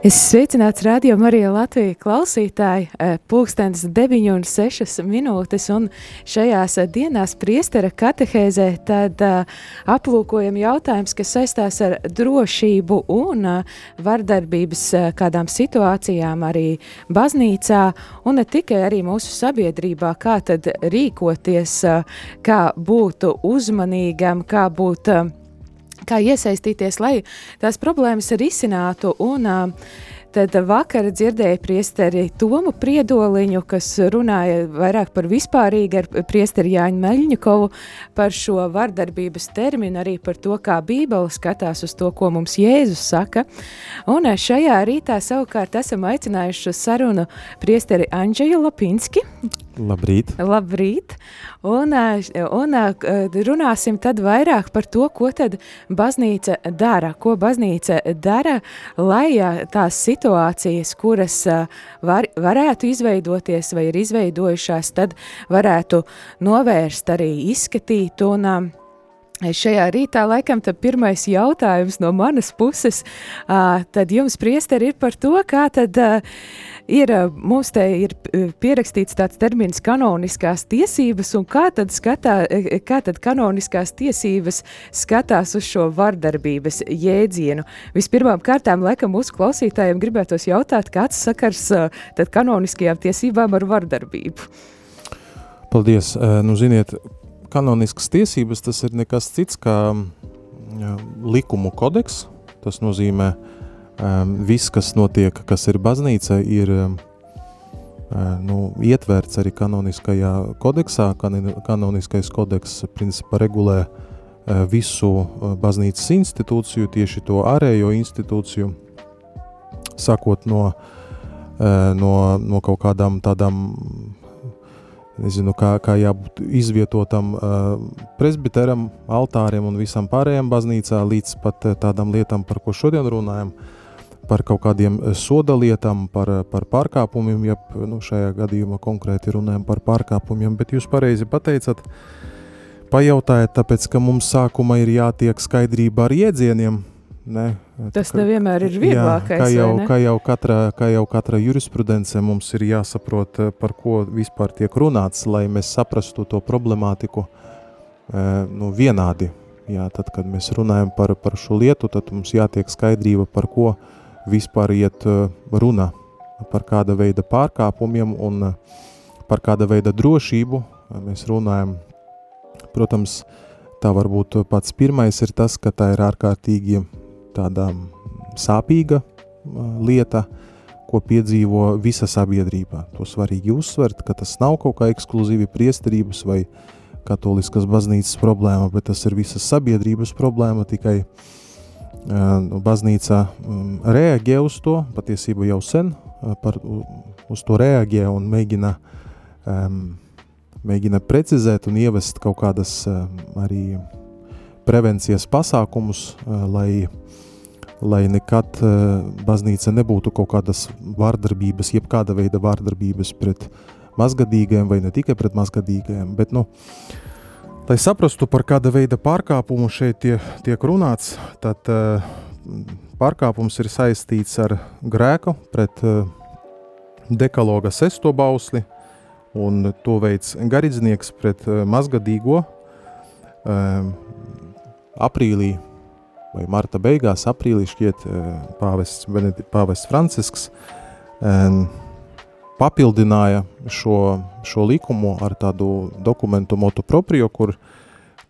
Es sveicināts radio Marija Latvija klausītāji, eh, pulkstens 9 un 6 minūtes, un šajās dienās priestera katehēzē tad uh, aplūkojam jautājums, kas saistās ar drošību un vardarbības kādām situācijām arī baznīcā, un ne tikai arī mūsu sabiedrībā, kā tad rīkoties, kā būt uzmanīgam, kā būt uh, kā iesaistīties, lai tās problēmas risinātu. Un, Tad vakar dzirdēju priesteri Tomu Priedoliņu, kas runāja vairāk par vispārīgi ar priesteri Jāņu Meļņikovu par šo vardarbības terminu, arī par to, kā Bībele skatās uz to, ko mums Jēzus saka. Un šajā rītā savukārt esam aicinājuši sarunu priesteri Andžeju Lapinski, Labrīt! Labrīt! Un, un runāsim tad vairāk par to, ko tad baznīca dara, ko baznīca dara, lai tās situācijas, kuras var, varētu izveidoties vai ir izveidojušās, tad varētu novērst arī izskatīt un Šajā rītā laikam pirmais jautājums no manas puses, tad jums priesteri ir par to, kā tad ir, mums te ir pierakstīts tāds termins kanoniskās tiesības, un kā tad, skatā, kā tad kanoniskās tiesības skatās uz šo vardarbības jēdzienu. Vispirmām kārtām, laikam, mūsu klausītājiem gribētos jautāt, kāds sakars tad kanoniskajām tiesībām ar vardarbību? Paldies! Nu, ziniet, kanoniskas tiesības tas ir nekas cits kā jā, likumu kodeks. Tas nozīmē, um, viss, kas notiek, kas ir baznīca, ir um, nu, ietverts arī kanoniskajā kodeksā. Kanoniskais kodeks principā regulē uh, visu uh, baznīcas institūciju, tieši to ārējo institūciju, sakot no, no, no kaut kādām tādām nezinu, kā, kā jābūt izvietotam uh, presbiteram, altārim un visam pārējām baznīcā, līdz pat uh, tādām lietām, par ko šodien runājam, par kaut kādiem soda lietām, par, par pārkāpumiem, ja nu, šajā gadījumā konkrēti runājam par pārkāpumiem, bet jūs pareizi pateicat, pajautājat, tāpēc, ka mums sākuma ir jātiek skaidrība ar iedzieniem, Ne, Tas tā, nevienmēr ir vieglākais. Jā, kā, jau, kā, jau katra, kā jau katra jurisprudence mums ir jāsaprot, eh, par ko vispār tiek runāts, lai mēs saprastu to problemātiku eh, nu, vienādi. Jā, tad, kad mēs runājam par, par šo lietu, tad mums jātiek skaidrība, par ko vispār iet eh, runa, par kāda veida pārkāpumiem un par kāda veida drošību mēs runājam. Protams, tā varbūt pats pirmais ir tas, ka tā ir ārkārtīgi tāda sāpīga lieta, ko piedzīvo visa sabiedrība. To svarīgi uzsvert, ka tas nav kaut kā ekskluzīvi priesterības vai katoliskas baznīcas problēma, bet tas ir visas sabiedrības problēma, tikai uh, baznīca um, reaģē uz to, patiesībā jau sen par, uz to reaģē un mēģina, mēģina precizēt un ievest kaut kādas arī prevencijas pasākumus, uh, lai lai nekad uh, baznīca nebūtu kaut kādas vārdarbības, jebkāda veida vārdarbības pret mazgadīgajiem vai ne tikai pret mazgadīgajiem, bet, nu, lai saprastu, par kāda veida pārkāpumu šeit tie, tiek runāts, tad uh, pārkāpums ir saistīts ar grēku pret dekaloga sesto bausli, un to veids garīdznieks pret mazgadīgo. Uh, aprīlī vai marta beigās, aprīlī šķiet eh, pāvests, pāvests Francisks papildināja šo, šo likumu ar tādu dokumentu motu proprio, kur,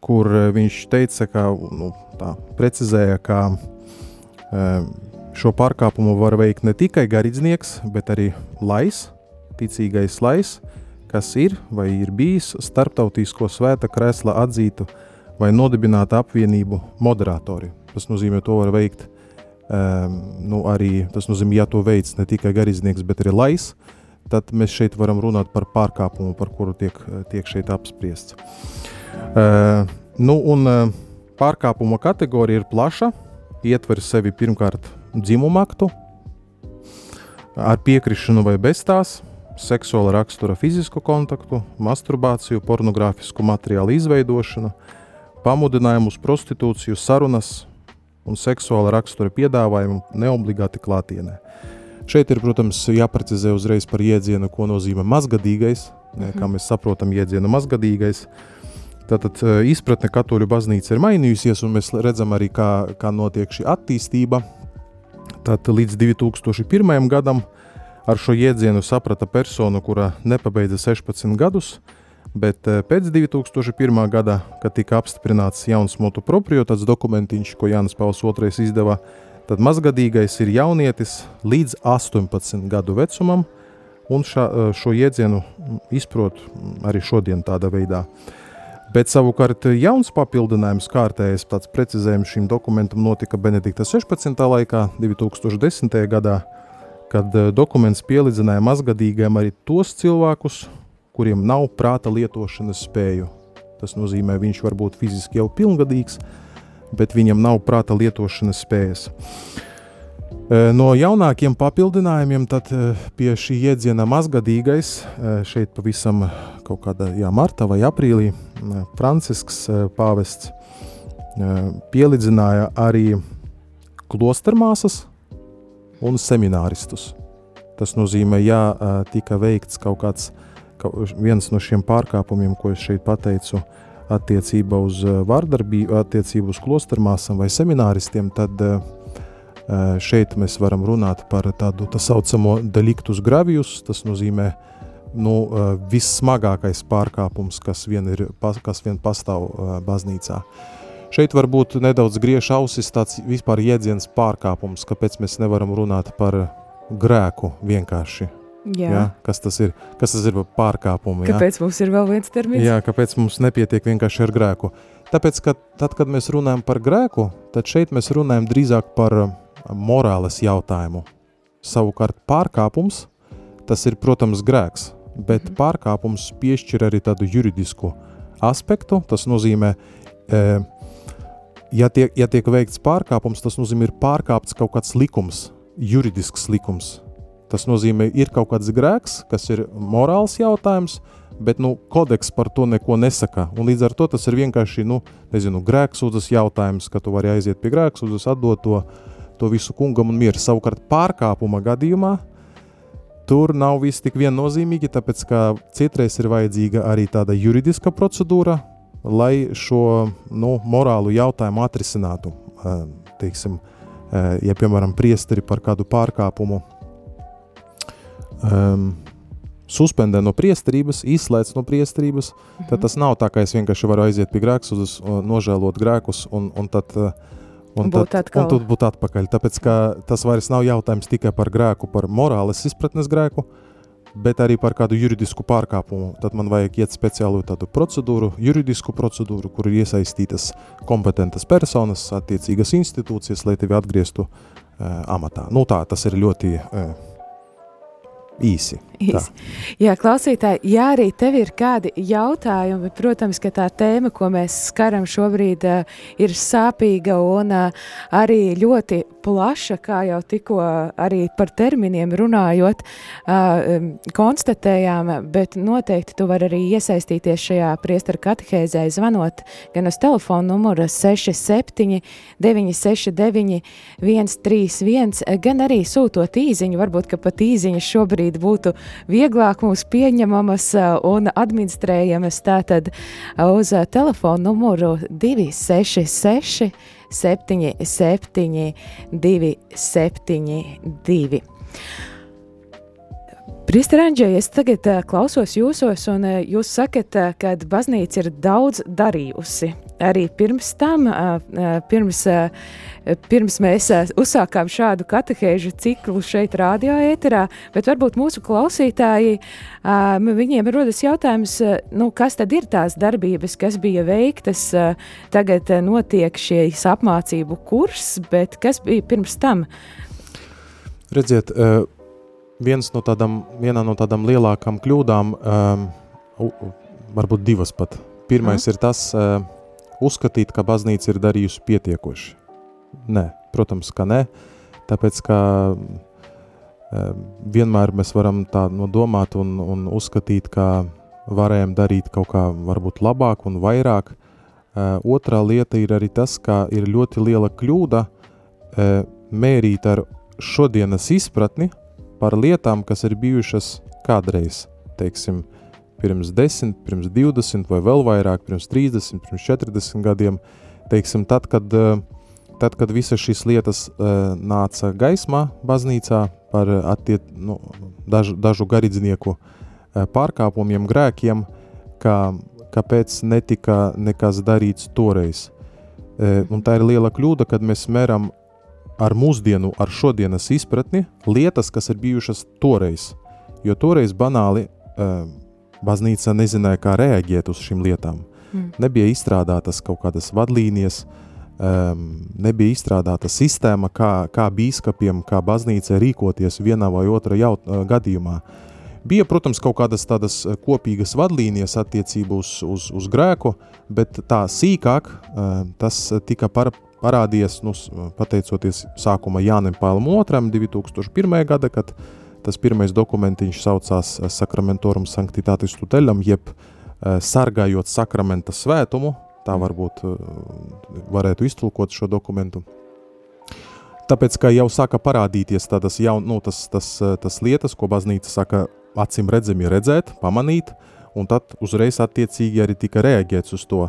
kur viņš teica, ka, nu, tā precizēja, ka šo pārkāpumu var veikt ne tikai garīdznieks, bet arī lais, ticīgais lais, kas ir vai ir bijis starptautisko svēta kresla atzītu vai nodibināta apvienību moderatori. Tas nozīmē, to var veikt um, nu, arī, tas nozīmē, ja to veids ne tikai garīdznieks, bet arī lais, tad mēs šeit varam runāt par pārkāpumu, par kuru tiek, tiek šeit apspriests. Uh, nu, un uh, pārkāpuma kategorija ir plaša, ietver sevi pirmkārt dzimumu aktu, ar piekrišanu vai bez tās, seksuāla rakstura fizisku kontaktu, masturbāciju, pornogrāfisku materiālu izveidošanu, pamudinājumu uz prostitūciju, sarunas un seksuāla rakstura piedāvājumu neobligāti klātienē. Šeit ir, protams, jāprecizē uzreiz par jēdzienu, ko nozīmē mazgadīgais, ne, kā mhm. mēs saprotam jēdzienu mazgadīgais. Tātad e, izpratne katoļu baznīca ir mainījusies, un mēs redzam arī, kā, kā notiek šī attīstība. Tātad līdz 2001. gadam uh, Ar šo jēdzienu saprata persona, kura nepabeidza 16 gadus, bet eh, pēc 2001. gada, kad tika apstiprināts jauns motu proprietāts dokumentiņš, ko Jānis Pauls II izdeva, tad mazgadīgais ir jaunietis līdz 18 gadu vecumam, un šā, eh, šo jēdzienu izprot arī šodien tādā veidā. Bet savukārt jauns papildinājums, kārtējais tāds precizējums šim dokumentam notika Benedikta 16. laikā, 2010. gadā, kad eh, dokuments pielīdzināja mazgadīgiem arī tos cilvēkus, kuriem nav prāta lietošanas spēju. Tas nozīmē, viņš var būt fiziski jau pilngadīgs, bet viņam nav prāta lietošanas spējas. Eh, no jaunākiem papildinājumiem eh, pie šī jēdziena mazgadīgais šeit pavisam kaut kādā jā, martā vai aprīlī Francisks pāvests pielīdzināja arī klostermāsas, un semināristus. Tas nozīmē, ja tika veikts kaut kāds viens no šiem pārkāpumiem, ko es šeit pateicu, attiecībā uz vārdarbību, attiecībā uz klostermāsām vai semināristiem, tad šeit mēs varam runāt par tādu tā saucamo deliktus gravius. Tas nozīmē nu, vissmagākais pārkāpums, kas vien, ir, kas vien pastāv baznīcā. Šeit var būt nedaudz griež ausis tāds vispār jēdziens pārkāpums, kāpēc mēs nevaram runāt par grēku vienkārši. Jā. Jā, kas tas ir? Kas tas ir par pārkāpumu? Kāpēc jā? mums ir vēl viens termins? Jā, kāpēc mums nepietiek vienkārši ar grēku? Tāpēc, ka tad, kad mēs runājam par grēku, tad šeit mēs runājam drīzāk par morāles jautājumu. Savukārt pārkāpums, tas ir, protams, grēks, bet mm. pārkāpums piešķir arī tādu juridisku aspektu. Tas nozīmē, e, ja tiek, ja tiek veikts pārkāpums, tas nozīmē, ir pārkāpts kaut kāds likums, juridisks likums. Tas nozīmē, ir kaut kāds grēks, kas ir morāls jautājums, bet nu, kodeks par to neko nesaka. Un līdz ar to tas ir vienkārši nu, nezinu, grēksūdzes jautājums, ka tu vari aiziet pie grēksūdzes, atdot to, to visu kungam un mieru. Savukārt pārkāpuma gadījumā tur nav viss tik viennozīmīgi, tāpēc ka citreiz ir vajadzīga arī tāda juridiska procedūra, lai šo nu, morālu jautājumu atrisinātu. Teiksim, ja, piemēram, priesteri par kādu pārkāpumu um, suspendē no priesterības, izslēdz no priesterības, -hmm. tad mhm. tas nav tā, ka es vienkārši varu aiziet pie grēkus, nožēlot grēkus un, un tad un būt tad, atkal. un tad būt atpakaļ. Tāpēc, tas vairs nav jautājums tikai par grēku, par morāles izpratnes grēku, bet arī par kādu juridisku pārkāpumu. Tad man vajag iet speciālu tādu procedūru, juridisku procedūru, kur ir iesaistītas kompetentas personas, attiecīgas institūcijas, lai tevi atgrieztu uh, amatā. Nu tā, tas ir ļoti uh, īsi. īsi. Jā, klausītāji, ja arī tev ir kādi jautājumi, protams, ka tā tēma, ko mēs skaram šobrīd, uh, ir sāpīga un uh, arī ļoti plaša, kā jau tikko arī par terminiem runājot, uh, konstatējām, bet noteikti tu vari arī iesaistīties šajā priestara katehēzē, zvanot gan uz telefonu numuru 67 969 131, gan arī sūtot īziņu, varbūt, ka pat īziņas šobrīd būtu vieglāk mums pieņemamas un administrējamas. Tātad uz telefonu numuru 266 77 272. Priesteranģē, es tagad uh, klausos jūsos, un uh, jūs sakat, uh, ka baznīca ir daudz darījusi. Arī pirms tam, pirms, pirms mēs uzsākām šādu katehēžu ciklu šeit, radio ēterā, bet varbūt mūsu klausītāji, viņiem rodas jautājums, nu, kas tad ir tās darbības, kas bija veiktas, tagad notiek šīs apmācību kurs, bet kas bija pirms tam? Redziet, uh viens no tādām, viena no tādām lielākām kļūdām, um, varbūt divas pat. Pirmais mm. ir tas, uh, uzskatīt, ka baznīca ir darījusi pietiekoši. Nē, protams, ka nē. Tāpēc, ka vienmēr mēs varam tā nodomāt un, un uzskatīt, ka varējām darīt kaut kā varbūt labāk un vairāk. Otrā lieta ir arī tas, ka ir ļoti liela kļūda mērīt ar šodienas izpratni par lietām, kas ir bijušas kādreiz, teiksim, pirms 10, pirms 20 vai vēl vairāk, pirms 30, pirms 40 gadiem, teiksim, tad, kad, tad, kad visas šīs lietas nāca gaismā baznīcā par attiet, nu, dažu, dažu garīdznieku pārkāpumiem, grēkiem, kā, kāpēc netika nekas darīts toreiz. Un tā ir liela kļūda, kad mēs mēram ar mūsdienu, ar šodienas izpratni lietas, kas ir bijušas toreiz. Jo toreiz banāli uh, baznīca nezināja, kā reaģēt uz šīm lietām. Mm. Nebija izstrādātas kaut kādas vadlīnijas, um, nebija izstrādāta sistēma, kā, kā bīskapiem, kā baznīcai rīkoties vienā vai otrā uh, gadījumā. Bija, protams, kaut kādas tādas kopīgas vadlīnijas attiecībā uz, uz, uz grēku, bet tā sīkāk uh, tas tika par, parādījies, nu, pateicoties sākuma Jānim Pālam II 2001. gada, kad tas pirmais dokumentiņš saucās eh, Sakramentorum Sanctitatis Tutelam, jeb eh, sargājot sakramenta svētumu, tā mm. varbūt eh, varētu iztulkot šo dokumentu. Tāpēc, ka jau sāka parādīties tādas jaun, nu, tas, tas, tas lietas, ko baznīca saka acīm redzami redzēt, pamanīt, un tad uzreiz attiecīgi arī tika reaģēts uz to.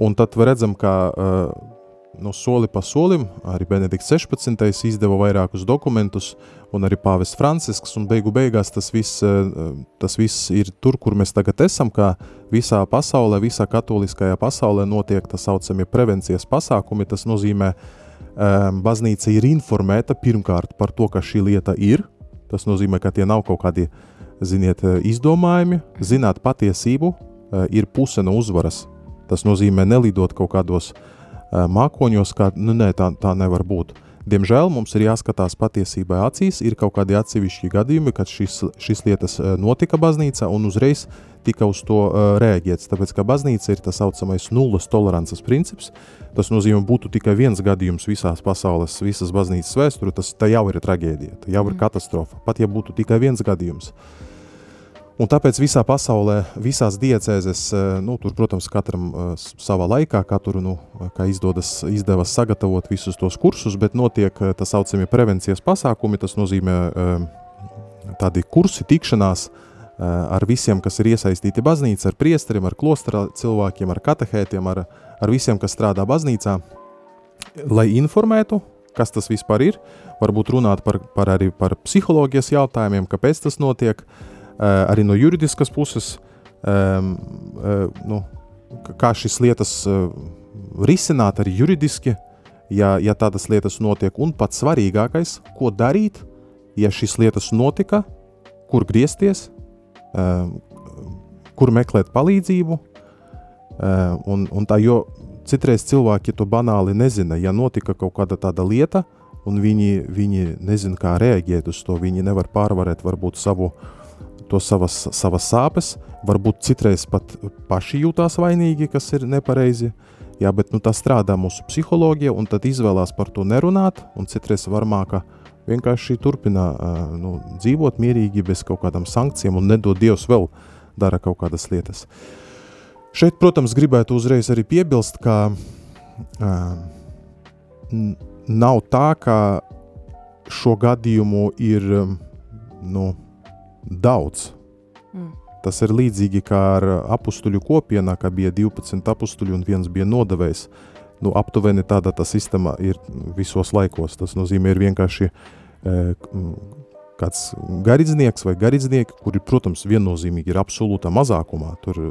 Un tad redzam, ka uh, no soli pa solim, arī Benedikts 16. izdeva vairākus dokumentus, un arī Pāvests Francisks, un beigu beigās tas viss, eh, tas viss ir tur, kur mēs tagad esam, kā visā pasaulē, visā katoliskajā pasaulē notiek tā saucamie prevencijas pasākumi, tas nozīmē, um, baznīca ir informēta pirmkārt par to, ka šī lieta ir, tas nozīmē, ka tie nav kaut kādi, ziniet, izdomājumi, zināt patiesību, uh, ir puse no uzvaras, tas nozīmē nelidot kaut kādos uh, mākoņos, kā nu, nē, tā, tā nevar būt. Diemžēl mums ir jāskatās patiesībai acīs, ir kaut kādi atsevišķi gadījumi, kad šis, šis lietas notika baznīcā un uzreiz tika uz to uh, rēģēts. Tāpēc, ka baznīca ir tas saucamais nulles tolerances princips, tas nozīmē, būtu tikai viens gadījums visās pasaules, visas baznīcas vēsturē, tas jau ir traģēdija, jau ir mm. katastrofa, pat ja būtu tikai viens gadījums. Uh, Un tāpēc visā pasaulē, visās diecēzes, eh, nu, tur, protams, katram uh, savā laikā, katru, nu, kā izdodas, izdevas sagatavot visus tos kursus, bet notiek tā saucamie prevencijas pasākumi, tas nozīmē tādi kursi, tikšanās ar visiem, kas ir iesaistīti baznīcā, ar priesteriem, ar klostra cilvēkiem, ar katehētiem, ar, ar visiem, kas strādā baznīcā, lai informētu, kas tas vispār ir, varbūt runāt par, par arī par psiholoģijas jautājumiem, kāpēc tas notiek, Eh, arī no juridiskas puses, nu, kā šīs lietas risināt arī juridiski, ja, ja tādas lietas notiek, un pats svarīgākais, ko darīt, ja šīs lietas notika, kur griezties, kur meklēt palīdzību, un, un tā, jo citreiz cilvēki to banāli nezina, ja notika kaut kāda tāda lieta, un viņi, viņi nezina, kā reaģēt uz to, viņi nevar pārvarēt varbūt savu uh, to savas, savas sāpes, varbūt citreiz pat paši jūtās vainīgi, kas ir nepareizi, jā, bet nu, tas strādā mūsu psiholoģija, un tad izvēlās par to nerunāt, un citreiz varmāka vienkārši turpina nu, dzīvot mierīgi bez kaut kādām sankcijām, un nedod Dievs vēl dara kaut kādas lietas. Šeit, protams, gribētu uzreiz arī piebilst, ka nav tā, ka šo gadījumu ir nu, daudz. Mm. Tas ir līdzīgi kā ar apstuļu kopienā, ka bija 12 apstuļi un viens bija nodevējs. Nu, aptuveni tāda tā sistēma ir visos laikos. Tas nozīmē, ir vienkārši e, kāds garīdznieks vai garīdznieki, kuri, protams, viennozīmīgi ir absolūtā mazākumā. Tur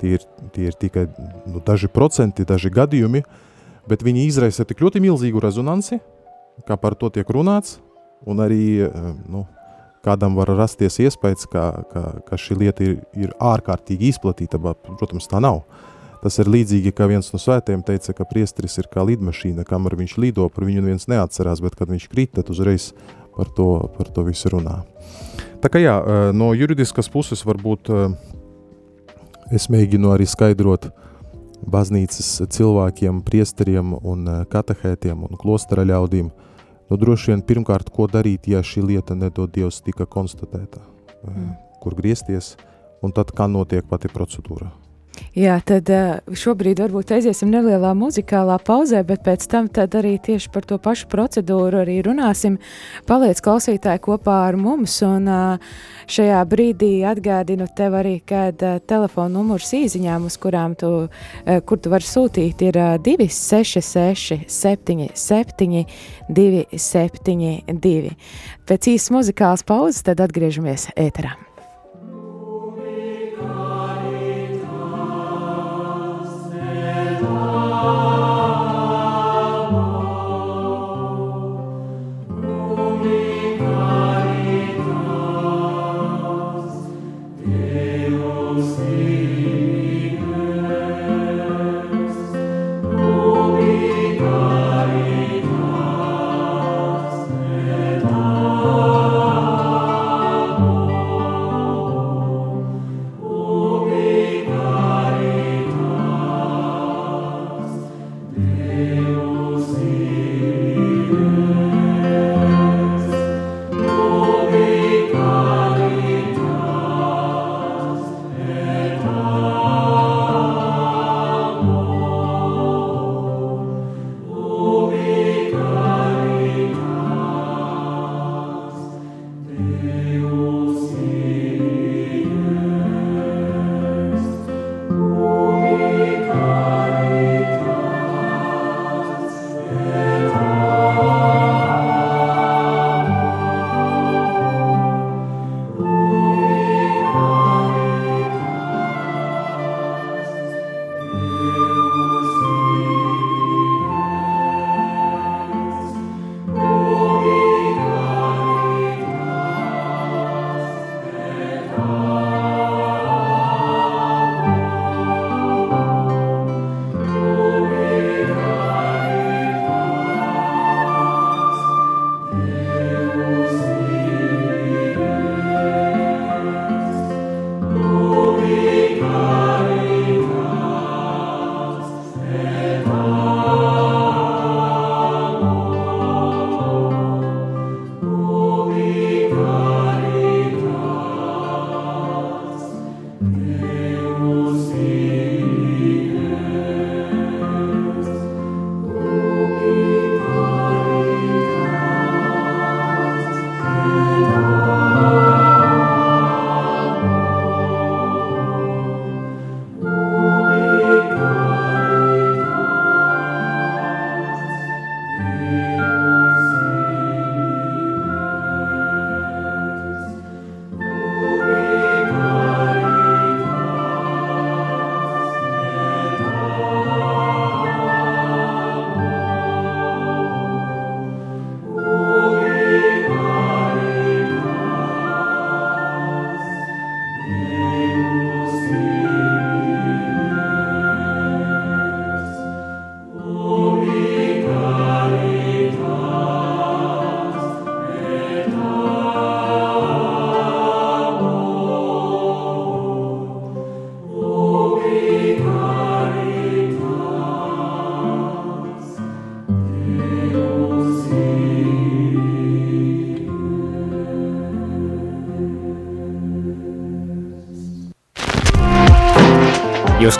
tie ir, tie ir tikai nu, daži procenti, daži gadījumi, bet viņi izraisa tik ļoti milzīgu rezonanci, kā par to tiek runāts, un arī e, nu, kādam var rasties iespējas, ka, ka, ka šī lieta ir, ir ārkārtīgi izplatīta, bet, protams, tā nav. Tas ir līdzīgi, kā viens no svētiem teica, ka priesteris ir kā lidmašīna, kamēr viņš lido, par viņu neviens neatcerās, bet kad viņš krīt, tad uzreiz par to, par to visu runā. Tā kā jā, no juridiskas puses varbūt es mēģinu arī skaidrot baznīcas cilvēkiem, priesteriem un katehētiem un klostera ļaudīm, nu droši vien pirmkārt, ko darīt, ja šī lieta nedod Dievs tika konstatēta, mm. kur griezties, un tad kā notiek pati procedūra. Jā, tad uh, šobrīd varbūt aiziesim nelielā muzikālā pauzē, bet pēc tam arī tieši par to pašu procedūru arī runāsim. Paliec klausītāji kopā ar mums, un uh, šajā brīdī atgādinu tev arī, kad uh, telefona numurs īziņām, uz kurām tu, kur tu vari sūtīt, ir uh, 266 77 272. Pēc īsas muzikālas pauzes tad atgriežamies ēterā.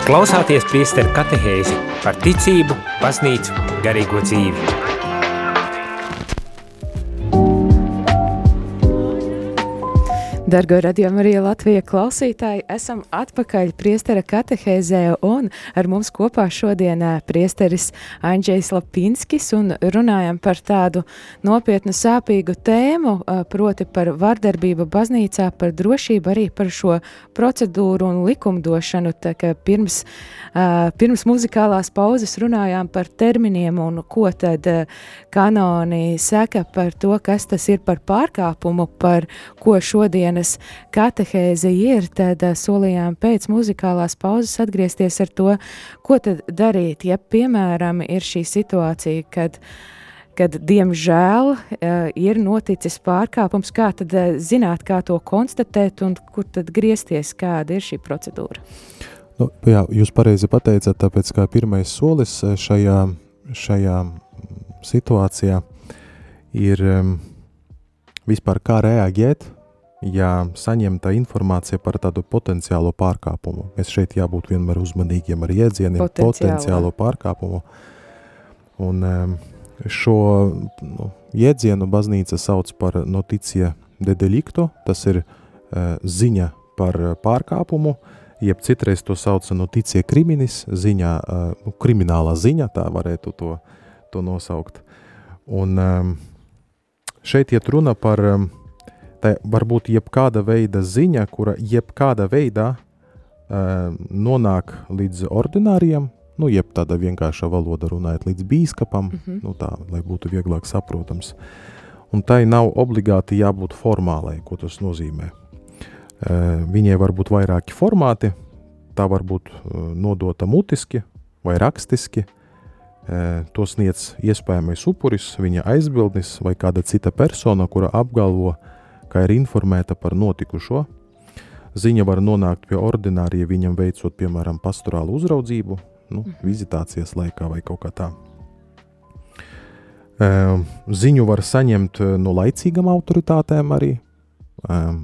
Klausāties priesteru katehēzi par ticību, baznīcu, garīgo dzīvi. Dargo radījuma arī Latvija klausītāji, esam atpakaļ priestera katehēzē un ar mums kopā šodien priesteris Andžejs Lapinskis un runājam par tādu nopietnu sāpīgu tēmu, proti par vardarbību baznīcā, par drošību, arī par šo procedūru un likumdošanu, tā ka pirms, pirms muzikālās pauzes runājām par terminiem un ko tad kanoni saka par to, kas tas ir par pārkāpumu, par ko šodien dienas katehēze ir, tad solījām pēc muzikālās pauzes atgriezties ar to, ko tad darīt, ja, piemēram, ir šī situācija, kad kad, diemžēl, uh, ir noticis pārkāpums, kā tad uh, zināt, kā to konstatēt un kur tad griezties, kāda ir šī procedūra? Nu, jā, jūs pareizi pateicāt, tāpēc kā pirmais solis šajā, šajā situācijā ir um, vispār kā reaģēt, ja saņemta informācija par tādu potenciālo pārkāpumu. Mēs šeit jābūt vienmēr uzmanīgiem ar jēdzieniem Potenciālo. pārkāpumu. Un um, šo nu, jēdzienu baznīca sauc par noticija de delicto, tas ir uh, ziņa par pārkāpumu, jeb citreiz to sauc noticija kriminis, ziņa, uh, nu, kriminālā ziņa, tā varētu to, to nosaukt. Un um, šeit iet runa par tā varbūt jebkāda veida ziņa, kura jebkādā veidā uh, nonāk līdz ordināriem, nu, jeb tāda vienkārša valoda runājot līdz bīskapam, mm -hmm. nu tā, lai būtu vieglāk saprotams. Un tai nav obligāti jābūt formālai, ko tas nozīmē. Uh, viņai var būt vairāki formāti, tā var būt uh, nodota mutiski vai rakstiski, to sniedz iespējamais upuris, viņa aizbildnis vai kāda cita persona, kura apgalvo, uh, kā ir informēta par notikušo. Ziņa var nonākt pie ordinārija viņam veicot, piemēram, pastorālu uzraudzību, nu, mhm. vizitācijas laikā vai kaut kā tā. Ehm, ziņu var saņemt eh, no laicīgām autoritātēm arī, ehm,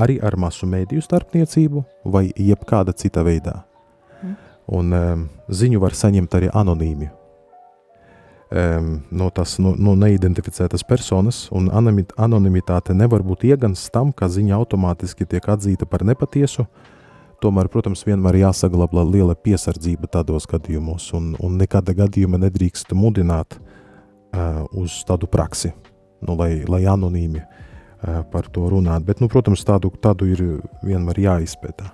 arī ar masu mēdīju starpniecību vai jebkāda cita veidā. Mhm. Un ehm, ziņu var saņemt arī anonīmi, no tās no, no neidentificētas personas, un anonimitāte nevar būt iegans tam, ka ziņa automātiski tiek atzīta par nepatiesu. Tomēr, protams, vienmēr jāsaglabā liela piesardzība tādos gadījumos, un, un nekāda gadījuma nedrīkst mudināt uh, uz tādu praksi, nu, lai, lai anonīmi uh, par to runātu. Bet, nu, protams, tādu, tādu ir vienmēr jāizpētā.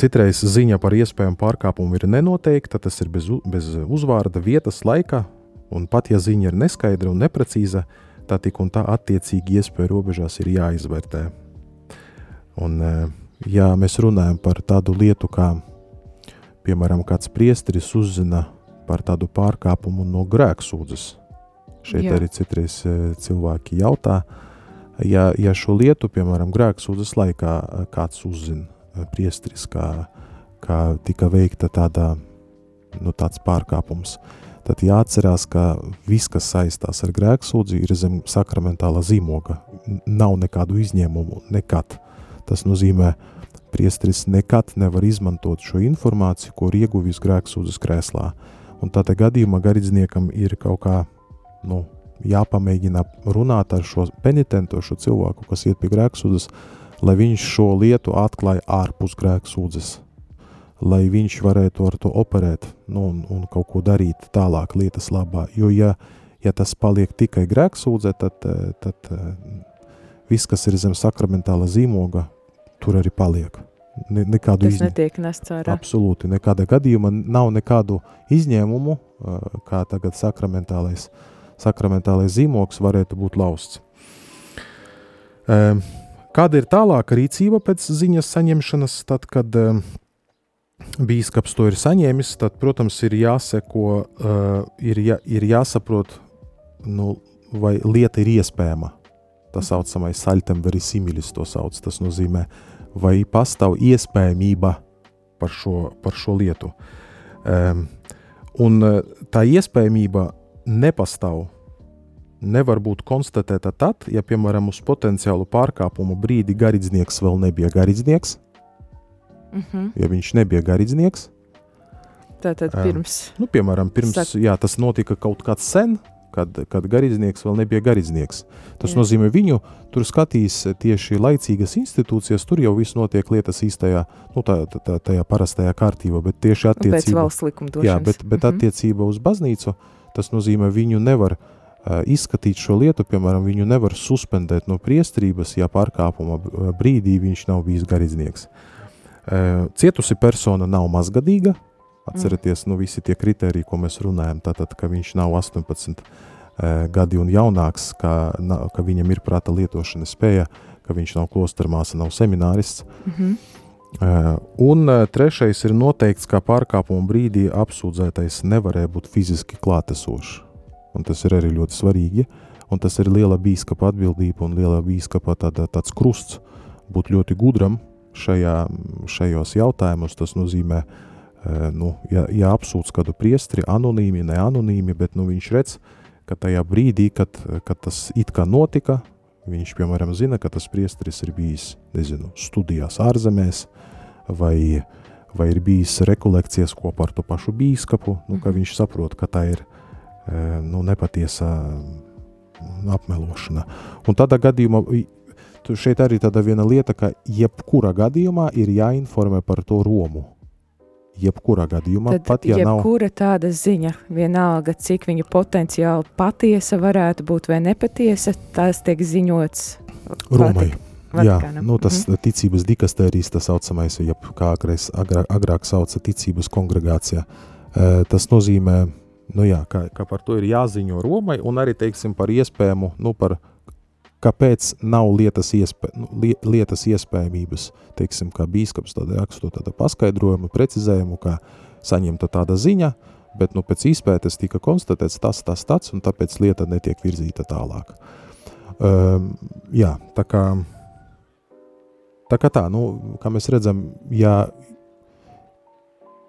Citreiz ziņa par iespējamu pārkāpumu ir nenoteikta, tas ir bez, bez uzvārda, vietas, laika, un pat ja ziņa ir neskaidra un neprecīza, tā tik un tā attiecīgi iespēju robežās ir jāizvērtē. Un, ja mēs runājam par tādu lietu, kā, piemēram, kāds priesteris uzzina par tādu pārkāpumu no grēksūdzes, šeit Jā. arī citreiz cilvēki jautā, ja, ja šo lietu, piemēram, grēksūdzes laikā kāds uzzina, priestris, kā, kā tika veikta tāda, nu, tāds pārkāpums. Tad jāatcerās, ka viss, kas saistās ar grēksūdzi, ir zem sakramentāla zīmoga. Nav nekādu izņēmumu, nekad. Tas nozīmē, priestris nekad nevar izmantot šo informāciju, ko ir ieguvis grēksūdzes krēslā. Un tādā gadījumā garīdzniekam ir kaut kā, nu, jāpamēģina runāt ar šo penitentu, šo cilvēku, kas iet pie grēksūdzes, lai viņš šo lietu atklāja ārpus grēka sūdzes, lai viņš varētu ar to operēt nu, un, un kaut ko darīt tālāk lietas labā. Jo, ja, ja tas paliek tikai grēka sūdze, tad, tad viss, kas ir zem sakramentāla zīmoga, tur arī paliek. Ne, nekādu Tas izņem... netiek nests ārā. Absolūti, nekāda gadījuma nav nekādu izņēmumu, kā tagad sakramentālais, sakramentālais zīmogs varētu būt lausts. Um, Kāda ir tālāka rīcība pēc ziņas saņemšanas, tad, kad uh, bīskaps to ir saņēmis, tad, protams, ir jāseko, uh, ir, jā, ir jāsaprot, nu, vai lieta ir iespējama. Tas saucamais saļtem verisimilis to sauc, tas nozīmē, vai pastāv iespējamība par šo, par šo lietu. Um, un tā iespējamība nepastāv nevar būt konstatēta tad, ja, piemēram, uz potenciālu pārkāpumu brīdi garīdznieks vēl nebija garīdznieks. Mm -hmm. Ja viņš nebija garīdznieks, Tātad pirms. Um, nu, piemēram, pirms, Sak... jā, tas notika kaut kāds sen, kad, kad garīdznieks vēl nebija garīdznieks. Tas jā. nozīmē, viņu tur skatīs tieši laicīgas institūcijas, tur jau viss notiek lietas īstajā, nu, tā, tā, tā, tajā parastajā kārtībā, bet tieši attiecībā. Pēc valsts likumdošanas. Jā, bet, bet mm -hmm. attiecībā uz baznīcu, tas nozīmē, viņu nevar uh, izskatīt šo lietu, piemēram, viņu nevar suspendēt no priestrības, ja pārkāpuma brīdī viņš nav bijis garīdznieks. Cietusi persona nav mazgadīga, atcerieties, nu visi tie kriteriji, ko mēs runājam, tātad, ka viņš nav 18 gadi un jaunāks, ka, ka viņam ir prāta lietošanas spēja, ka viņš nav klostermāsa, nav seminārists. Mm -hmm. Un trešais ir noteikts, ka pārkāpuma brīdī apsūdzētais nevarēja būt fiziski klātesošs un tas ir arī ļoti svarīgi, un tas ir liela bīskapa atbildība un liela bīskapa tāda, tāds krusts būt ļoti gudram, šajā, šajos jautājumos. Tas nozīmē, nu, ja, ja apsūdz kādu priestri, anonīmi, ne anonīmi, bet nu, viņš redz, ka tajā brīdī, kad, kad tas it kā notika, viņš, piemēram, zina, ka tas priestris ir bijis, nezinu, studijās ārzemēs vai, vai ir bijis rekolekcijas kopā ar to pašu bīskapu, nu, ka mhm. viņš saprot, ka tā ir nu, nepatiesa apmelošana. Un tādā gadījumā šeit arī tāda viena lieta, ka jebkurā gadījumā ir jāinformē par to Romu. Jebkurā gadījumā, Tad pat ja jebkura nav. Jebkura tāda ziņa, vienalga, cik viņa potenciāli patiesa varētu būt vai nepatiesa, tas tiek ziņots Romai. Jā, nu, tas mm -hmm. ticības dikastērijas, tas saucamais, jeb kā agrāk, agrāk, sauca ticības kongregācijā. Tas nozīmē, nu jā, ka, ka par to ir jāziņo Romai un arī, teiksim, par iespējamu, nu, par kāpēc nav lietas, iespē, nu, lietas iespējamības, teiksim, kā bīskaps tāda raksto tāda paskaidrojumu, precizējumu, kā saņemta tāda ziņa, bet nu, pēc izpētes tika konstatēts tas, tas, tas, un tāpēc lieta netiek virzīta tālāk. Um, jā, tā kā, tā kā tā, nu, kā mēs redzam, ja,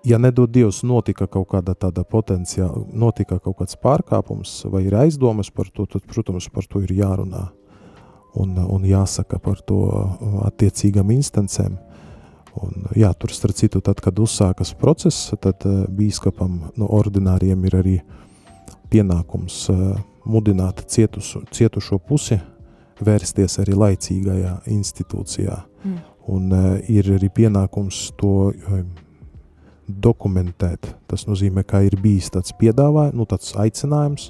ja nedod Dievs notika kaut kāda tāda potenciāla, notika kaut kāds pārkāpums vai ir aizdomas par to, tad, protams, par to ir jārunā un, un jāsaka par to attiecīgam instancēm. Un, jā, tur, starp citu, tad, kad uzsākas process, tad uh, bīskapam, no nu, ordināriem ir arī pienākums uh, mudināt cietusu, cietušo pusi vērsties arī laicīgajā institūcijā. Mm. Un uh, ir arī pienākums to uh, dokumentēt. Tas nozīmē, ka ir bijis tāds piedāvājums, nu, tāds aicinājums,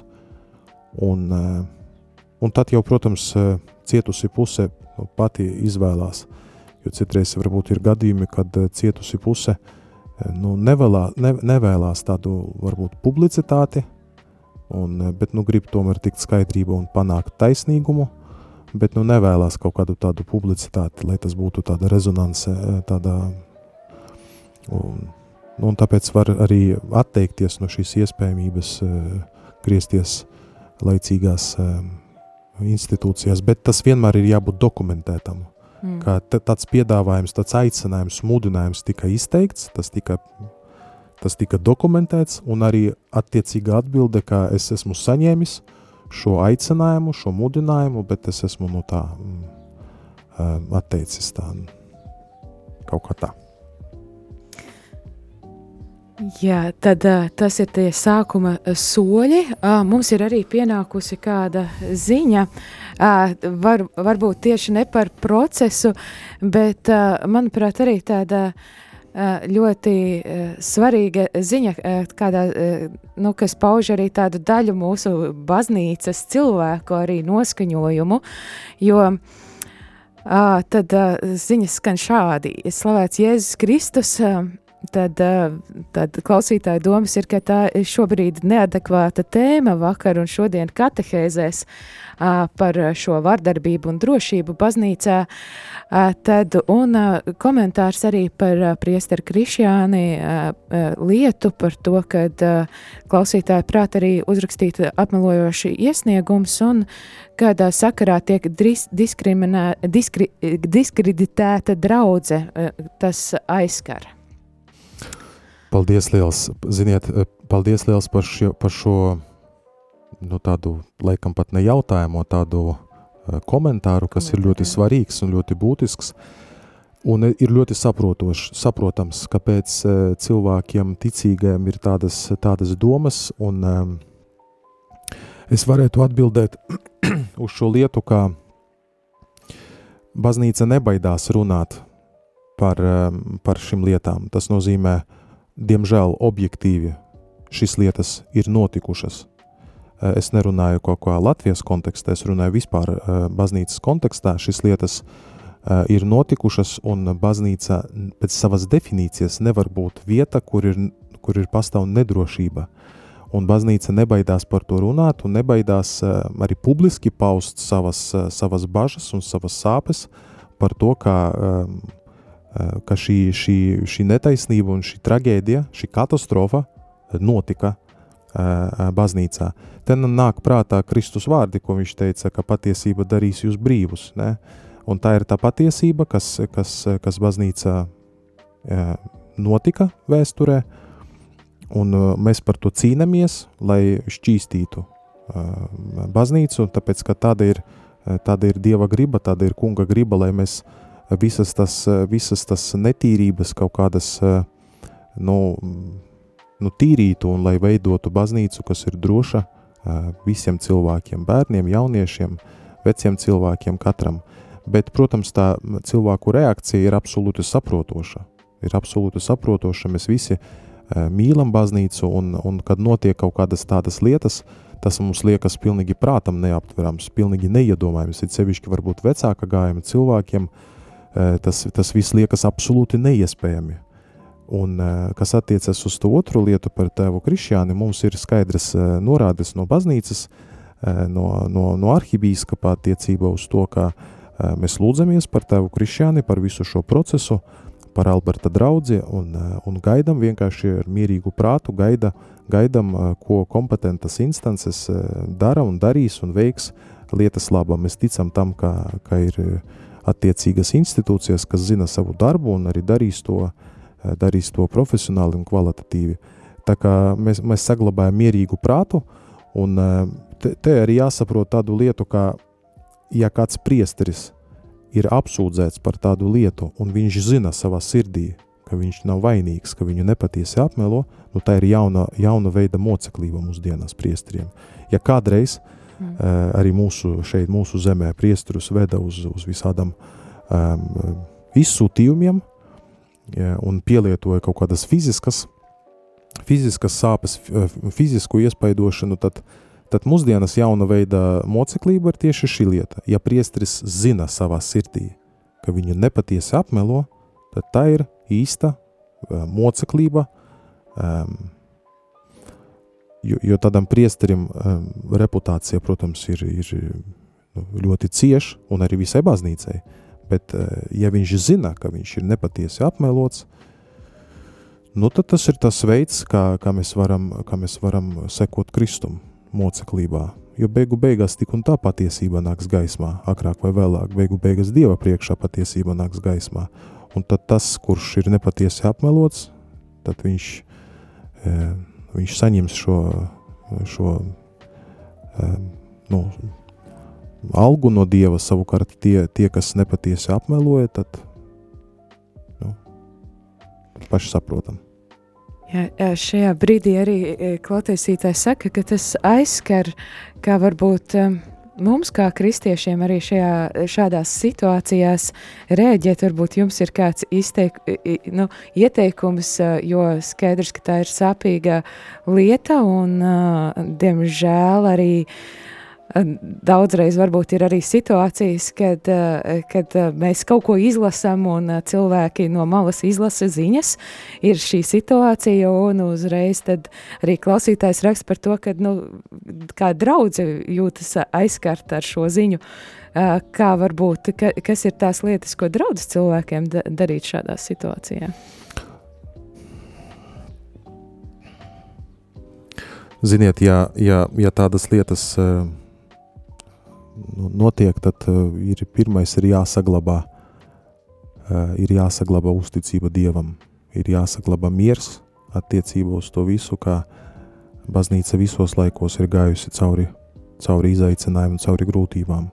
un, uh, un tad jau, protams, uh, cietusi puse nu, pati izvēlās. Jo citreiz varbūt ir gadījumi, kad eh, cietusi puse eh, nu, nevēlā, ne, nevēlās tādu varbūt publicitāti, un, eh, bet nu, grib tomēr tikt skaidrību un panākt taisnīgumu, bet nu, nevēlās kaut kādu tādu publicitāti, lai tas būtu tāda rezonance, tādā, un, un tāpēc var arī atteikties no šīs iespējamības griezties laicīgās institūcijās, bet tas vienmēr ir jābūt dokumentētam. Mm. Kā tāds piedāvājums, tāds aicinājums, mudinājums tika izteikts, tas tika, tas tika dokumentēts, un arī attiecīga atbilde, ka es esmu saņēmis šo aicinājumu, šo mudinājumu, bet es esmu no tā mm, atteicis tā kaut kā tā. Jā, tad tas ir tie sākuma soļi. Mums ir arī pienākusi kāda ziņa, var, varbūt tieši ne par procesu, bet, manuprāt, arī tāda ļoti svarīga ziņa, kādā, nu, kas pauž arī tādu daļu mūsu baznīcas cilvēku arī noskaņojumu, jo tad ziņas skan šādi. Slavēts Jēzus Kristus, tad, eh, tad klausītāja domas ir, ka tā ir šobrīd neadekvāta tēma vakar un šodien katehēzēs par šo vardarbību un drošību baznīcā. Tad, un komentārs arī par priesteru Krišjāni lietu par to, kad klausītāja prāt arī uzrakstīt apmelojoši iesniegums un kādā sakarā tiek diskri, diskreditēta draudze, tas aizskar. Paldies liels, ziniet, eh, paldies liels par, šio, par šo, nu tādu, laikam pat ne jautājumu, tādu uh, komentāru, kas Komentāri. ir ļoti svarīgs un ļoti būtisks. Un ir ļoti saprotošs, saprotams, kāpēc cilvēkiem ticīgajiem ir tādas, tādas domas, un um, es varētu atbildēt uz šo lietu, ka baznīca nebaidās runāt par, um, par šīm lietām. Tas nozīmē, uh, diemžēl objektīvi šīs lietas ir notikušas. Eh, es nerunāju kaut kā Latvijas kontekstā, es runāju vispār eh, baznīcas kontekstā. Šīs lietas eh, ir notikušas, un baznīca pēc savas definīcijas nevar būt vieta, kur ir, kur ir pastāv nedrošība. Un baznīca nebaidās par to runāt, un nebaidās arī publiski paust savas, savas bažas un savas sāpes par to, kā ka šī, šī, šī netaisnība un šī traģēdija, šī katastrofa notika uh, baznīcā. Te nāk prātā Kristus vārdi, ko viņš teica, ka patiesība darīs jūs brīvus. Ne? Un tā ir tā patiesība, kas, kas, kas baznīcā notika vēsturē, un mēs par to cīnāmies, lai šķīstītu baznīcu, tāpēc, ka tāda ir, tāda ir Dieva griba, tāda ir kunga griba, lai mēs visas tas, visas tas netīrības kaut kādas, nu, nu, tīrītu un lai veidotu baznīcu, kas ir droša visiem cilvēkiem, bērniem, jauniešiem, veciem cilvēkiem, katram. Bet, protams, tā cilvēku reakcija ir absolūti saprotoša. Ir absolūti saprotoša. Mēs visi mīlam baznīcu, un, un kad notiek kaut kādas tādas lietas, tas mums liekas pilnīgi prātam neaptverams, pilnīgi neiedomājams. Ir sevišķi varbūt vecāka gājuma cilvēkiem, tas, tas viss liekas absolūti neiespējami. Un, kas attiecas uz to otru lietu par tēvu Krišjāni, mums ir skaidrs norādes no baznīcas, no, no, no arhibīskapa attiecībā uz to, ka mēs lūdzamies par tēvu Krišjāni, par visu šo procesu, par Alberta draudzi un, un gaidam vienkārši ar mierīgu prātu, gaida, gaidam, ko kompetentas instances dara un darīs un veiks lietas labā. Mēs ticam tam, ka, ka ir attiecīgas institūcijas, kas zina savu darbu un arī darīs to uh, darīs to profesionāli un kvalitatīvi. Tā kā mēs, mēs saglabājam mierīgu prātu, un te, te arī jāsaprot tādu lietu, ka, ja kāds priesteris ir apsūdzēts par tādu lietu, un viņš zina savā sirdī, ka viņš nav vainīgs, ka viņu nepatiesi apmelo, nu tā ir jauna, jauna veida moceklība mūsdienās priesteriem. Ja kādreiz mm. uh, arī mūsu šeit, mūsu zemē priesterus veda uz, uz visādam um, izsūtījumiem, ja, un pielietoja kaut kādas fiziskas, fiziskas sāpes, fizisku iespaidošanu, tad, tad mūsdienas jauna veida moceklība ir tieši šī lieta. Ja priestris zina savā sirdī, ka viņu nepatiesi apmelo, tad tā ir īsta moceklība, um, jo, jo tādam priesterim um, reputācija, protams, ir, ir nu, ļoti cieša un arī visai baznīcai. Uh, Bet, eh, ja viņš zina, ka viņš ir nepatiesi apmelots, nu, tad tas ir tas veids, kā, kā, mēs, varam, kā mēs varam sekot Kristum moceklībā. Jo beigu beigās tik un tā patiesība nāks gaismā, agrāk vai vēlāk, beigu beigās Dieva priekšā patiesība nāks gaismā. Un tad tas, kurš ir nepatiesi apmelots, tad viņš, e, viņš saņems šo, šo e, nu, algu no dieva, savukārt tie, tie kas nepatiesi apmeloja, tad nu, paši saprotam. Jā, šajā brīdī arī e, klausītājs saka, ka tas aizskar, kā varbūt e, mums, kā kristiešiem, arī šajā, šādās situācijās rēģēt. Varbūt jums ir kāds izteik, nu, ieteikums, jo skaidrs, ka tā ir sāpīga lieta un, diemžēl, arī uh, Daudzreiz varbūt ir arī situācijas, kad, eh, kad eh, mēs kaut ko izlasām un eh, cilvēki no malas izlasa ziņas. Ir šī situācija un uzreiz arī klausītājs raksta par to, ka nu, kā draudze jūtas aizskarta ar šo ziņu. Kā varbūt, ka, kas ir tās lietas, ko draudzes cilvēkiem da darīt šādā situācijā? Ziniet, ja, ja, ja tādas lietas uh, notiek, tad uh, ir pirmais ir jāsaglabā, uh, ir jāsaglabā uzticība Dievam, ir jāsaglabā miers attiecībā uz to visu, kā baznīca visos laikos ir gājusi cauri, cauri izaicinājumiem, cauri grūtībām.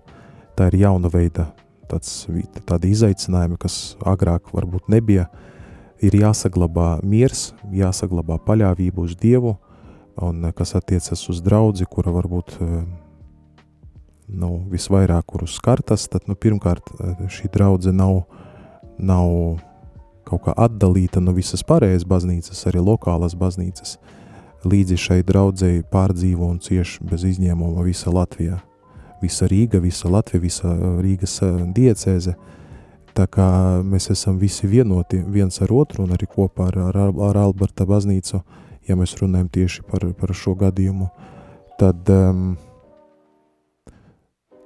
Tā ir jauna veida tāds, tādi izaicinājumi, kas agrāk varbūt nebija, ir jāsaglabā miers, jāsaglabā paļāvība uz Dievu, un kas attiecas uz draudzi, kura varbūt uh, nu, visvairāk kurus skartas, tad nu, pirmkārt eh, šī draudzene nav, nav kaut kā atdalīta no visas pārējās baznīcas, arī lokālās baznīcas. Līdzi šai draudzēji pārdzīvo un cieši bez izņēmuma visa Latvija. Visa Rīga, visa Latvija, visa eh, Rīgas eh, diecēze. Tā kā mēs esam visi vienoti viens ar otru un arī kopā ar, ar, ar Alberta baznīcu, ja mēs runājam tieši par, par šo gadījumu, tad um,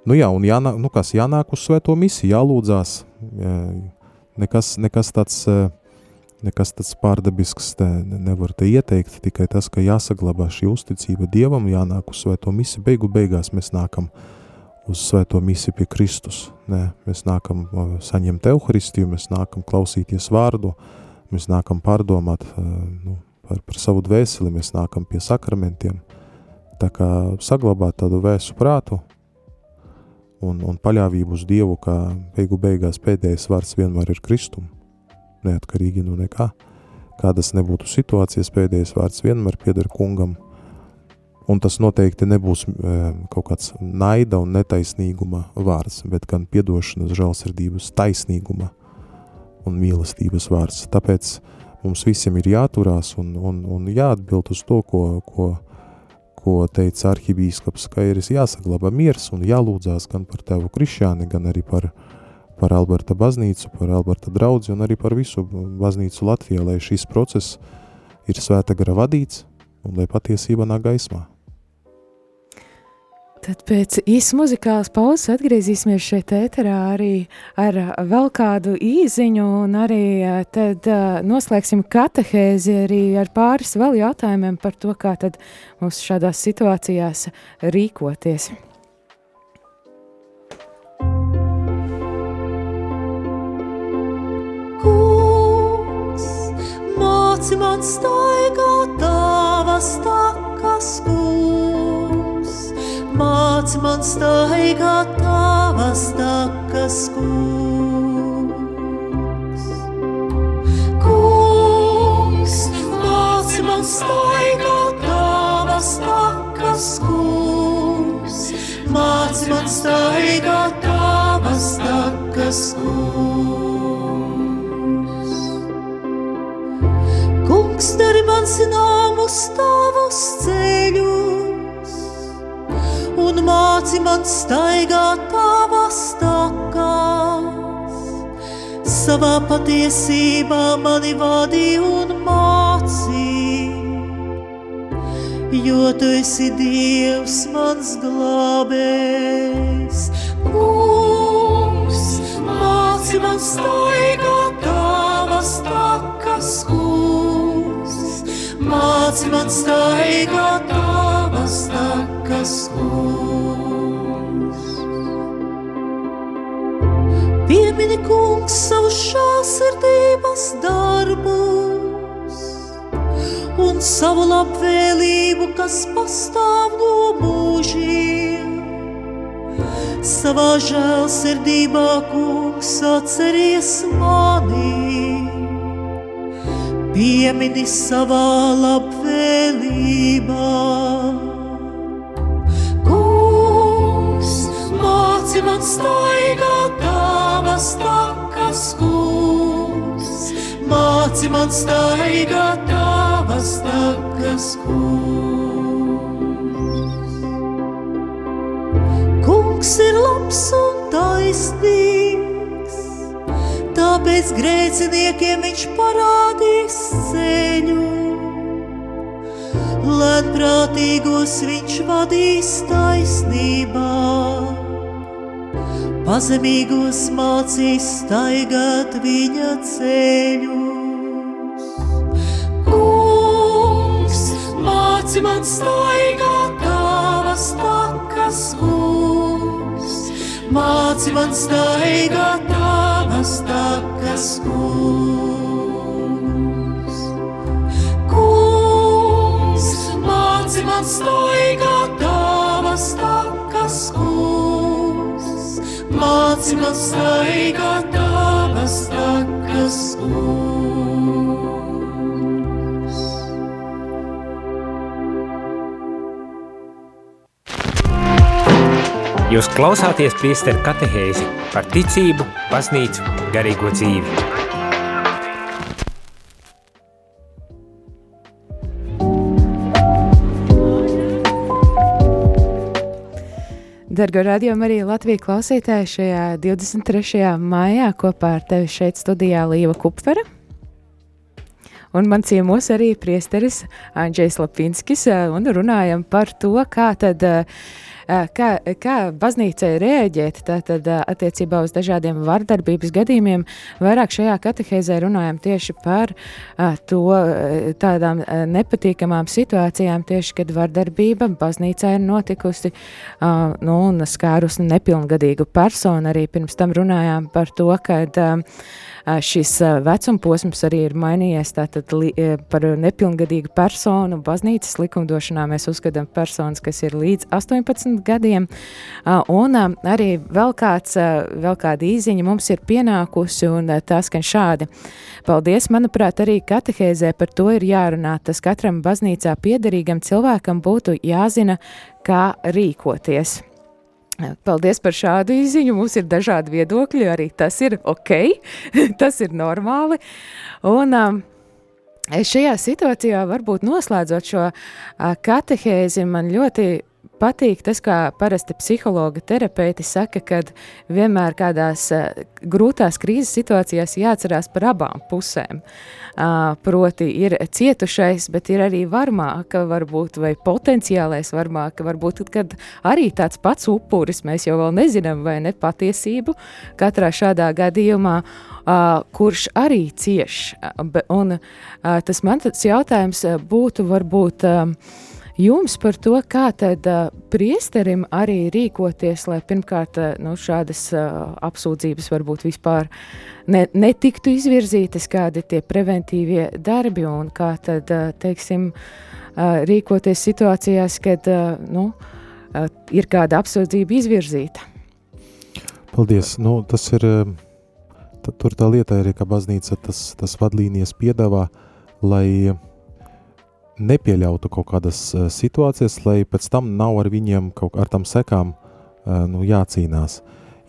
Nu jā, un jānāk, nu kas, jānāk uz svēto misiju, jālūdzās. Nekas, nekas tāds, nekas tāds pārdabisks te nevar te ieteikt, tikai tas, ka jāsaglabā šī uzticība Dievam, jānāk uz svēto misiju, beigu beigās mēs nākam uz svēto misiju pie Kristus. Nē, mēs nākam saņemt euharistiju, mēs nākam klausīties vārdu, mēs nākam pārdomāt nu, par, par savu dvēseli, mēs nākam pie sakramentiem. Tā kā saglabāt tādu vēsu prātu un, un paļāvību uz Dievu, kā beigu beigās pēdējais vārds vienmēr ir Kristum, neatkarīgi no nekā. Kādas nebūtu situācijas, pēdējais vārds vienmēr pieder kungam, Un tas noteikti nebūs e, kaut kāds naida un netaisnīguma vārds, bet gan piedošanas, žēlsirdības, taisnīguma un mīlestības vārds. Tāpēc mums visiem ir jāturās un, un, un jāatbild uz to, ko, ko, ko teica arhibīskaps, ka ir jāsaglabā miers un jālūdzās gan par tevu krišāni, gan arī par, par Alberta baznīcu, par Alberta draudzi un arī par visu baznīcu Latvijā, lai šis process ir svēta gara vadīts un lai patiesība nāk gaismā. Tad pēc īsa muzikālas pauzes atgriezīsimies šeit ēterā arī ar vēl kādu īziņu un arī tad noslēgsim katehēzi arī ar pāris vēl jautājumiem par to, kā tad mums šādās situācijās rīkoties. Kungs, māci man staigāt tavas takas, kungs māc man staigāt tavas takas, kungs. Kungs, māc man staigāt tavas takas, kungs. Māc man staigāt tavas takas, kungs. Kungs, dari man zināmus tavus ceļus un māci man staigāt tavas takās. Savā patiesībā mani vadī un mācī, jo tu esi Dievs mans glābējs. Kungs, māci man staigāt tavas takas, kungs, māci man staigāt tavas takas, kungs. Piemini, kungs, savu šāsirdības darbus un savu labvēlību, kas pastāv no mūžiem. Savā žēlsirdībā, kungs, atceries mani, piemini savā labvēlībā. Māci man staigāt tavas takas, kungs. Māci man staigāt tavas takas, kungs. Kungs ir labs un taisnīgs, tāpēc grēciniekiem viņš parādīs ceļu. Lēnprātīgos viņš vadīs taisnībā pazemīgos mācīs staigāt viņa ceļus. Kungs, māci man staigāt tavas takas, kungs, māci man staigāt tavas takas, kungs. Kungs, māci man staigāt man staigāt tavas takas, kungs. Jūs klausāties priesteru katehēzi par ticību, baznīcu, garīgo dzīvi. Dargo radiomu arī Latvijas klausītāji šajā 23. maijā kopā ar tevi šeit studijā Līva Kupfera. Un man ciemos arī priesteris Andrzejs Lapinskis un runājam par to, kā tad uh, kā, kā baznīcai rēģēt tātad attiecībā uz dažādiem vardarbības gadījumiem. Vairāk šajā katehēzē runājam tieši par to tādām nepatīkamām situācijām, tieši kad vardarbība baznīcā ir notikusi nu, un skārus nepilngadīgu personu. Arī pirms tam runājām par to, ka šis vecuma posms arī ir mainījies. Tātad li, par nepilngadīgu personu baznīcas likumdošanā mēs uzskatām personas, kas ir līdz 18 gadiem. Un arī vēl, kāds, vēl kāda īziņa mums ir pienākusi, un tas skan šādi. Paldies, manuprāt, arī katehēzē par to ir jārunā. Tas katram baznīcā piederīgam cilvēkam būtu jāzina, kā rīkoties. Paldies par šādu izziņu. Mums ir dažādi viedokļi, arī tas ir ok, tas ir normāli. Un, um, Šajā situācijā, varbūt noslēdzot šo katehēzi, man ļoti patīk tas, kā parasti psihologa terapeiti saka, ka vienmēr kādās grūtās krīzes situācijās jāatcerās par abām pusēm. Uh, proti ir cietušais, bet ir arī varmāka, varbūt, vai potenciālais varmāka, varbūt, kad arī tāds pats upuris, mēs jau vēl nezinām, vai ne patiesību, katrā šādā gadījumā, Uh, kurš arī cieš. Uh, un uh, tas man tas jautājums būtu varbūt uh, jums par to, kā tad uh, priesterim arī rīkoties, lai pirmkārt uh, nu, šādas uh, apsūdzības varbūt vispār ne, netiktu izvirzītas, kādi tie preventīvie darbi un kā tad, uh, teiksim, uh, rīkoties situācijās, kad uh, nu, uh, ir kāda apsūdzība izvirzīta. Paldies. Nu, tas ir, tur tā lieta ir, ka baznīca tas, tas vadlīnijas piedāvā, lai uh, nepieļautu kaut kādas uh, situācijas, lai pēc tam nav ar viņiem kaut ar tam sekām uh, nu, jācīnās.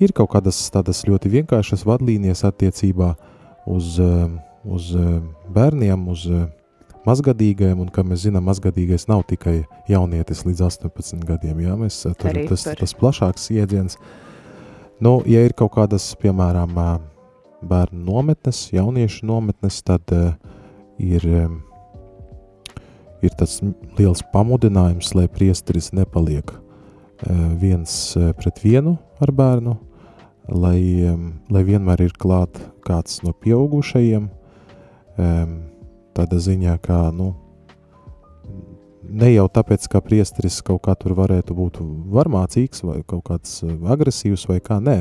Ir kaut kādas tādas ļoti vienkāršas vadlīnijas attiecībā uz, uh, uz bērniem, uz mazgadīgajiem, un, kā mēs zinām, mazgadīgais nav tikai jaunietis līdz 18 gadiem, jā, mēs, tur, Arī tas, par. tas plašāks iedziens. Nu, ja ir kaut kādas, piemēram, bērnu nometnes, jauniešu nometnes, tad ir ir tas liels pamudinājums, lai priesteris nepaliek viens pret vienu ar bērnu, lai, lai vienmēr ir klāt kāds no pieaugušajiem, tādā ziņā, kā, nu, ne jau tāpēc, ka priesteris kaut kā tur varētu būt varmācīgs vai kaut kāds agresīvs vai kā, nē,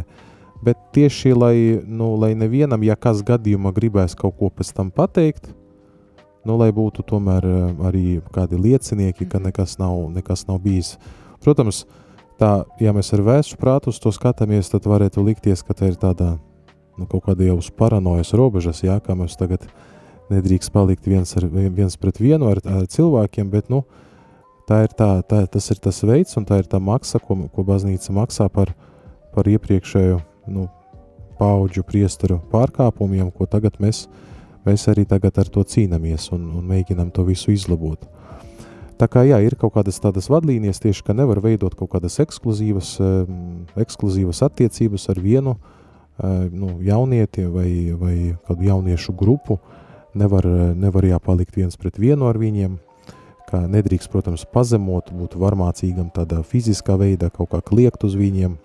bet tieši, lai, nu, lai nevienam, ja kas gadījumā gribēs kaut ko pēc tam pateikt, nu, lai būtu tomēr eh, arī kādi liecinieki, ka mhm. nekas nav, nekas nav bijis. Protams, tā, ja mēs ar vēstu prātu uz to skatāmies, tad varētu likties, ka tā ir tāda nu, kaut kāda jau uz paranojas robežas, jā, kā mēs tagad nedrīkst palikt viens, ar, viens pret vienu ar, ar cilvēkiem, bet, nu, tā ir tā, tā, tas ir tas veids un tā ir tā maksa, ko, ko baznīca maksā par, par iepriekšējo, nu, paudžu priesteru pārkāpumiem, ko tagad mēs uh, mēs arī tagad ar to cīnāmies un, un mēģinām to visu izlabot. Tā kā jā, ir kaut kādas tādas vadlīnijas tieši, ka nevar veidot kaut kādas ekskluzīvas, um, ekskluzīvas attiecības ar vienu uh, nu, jaunieti vai, vai kādu jauniešu grupu. Nevar, nevar jāpalikt viens pret vienu ar viņiem, kā nedrīkst, protams, pazemot, būt varmācīgam tādā fiziskā veidā, kaut kā kliegt uz viņiem,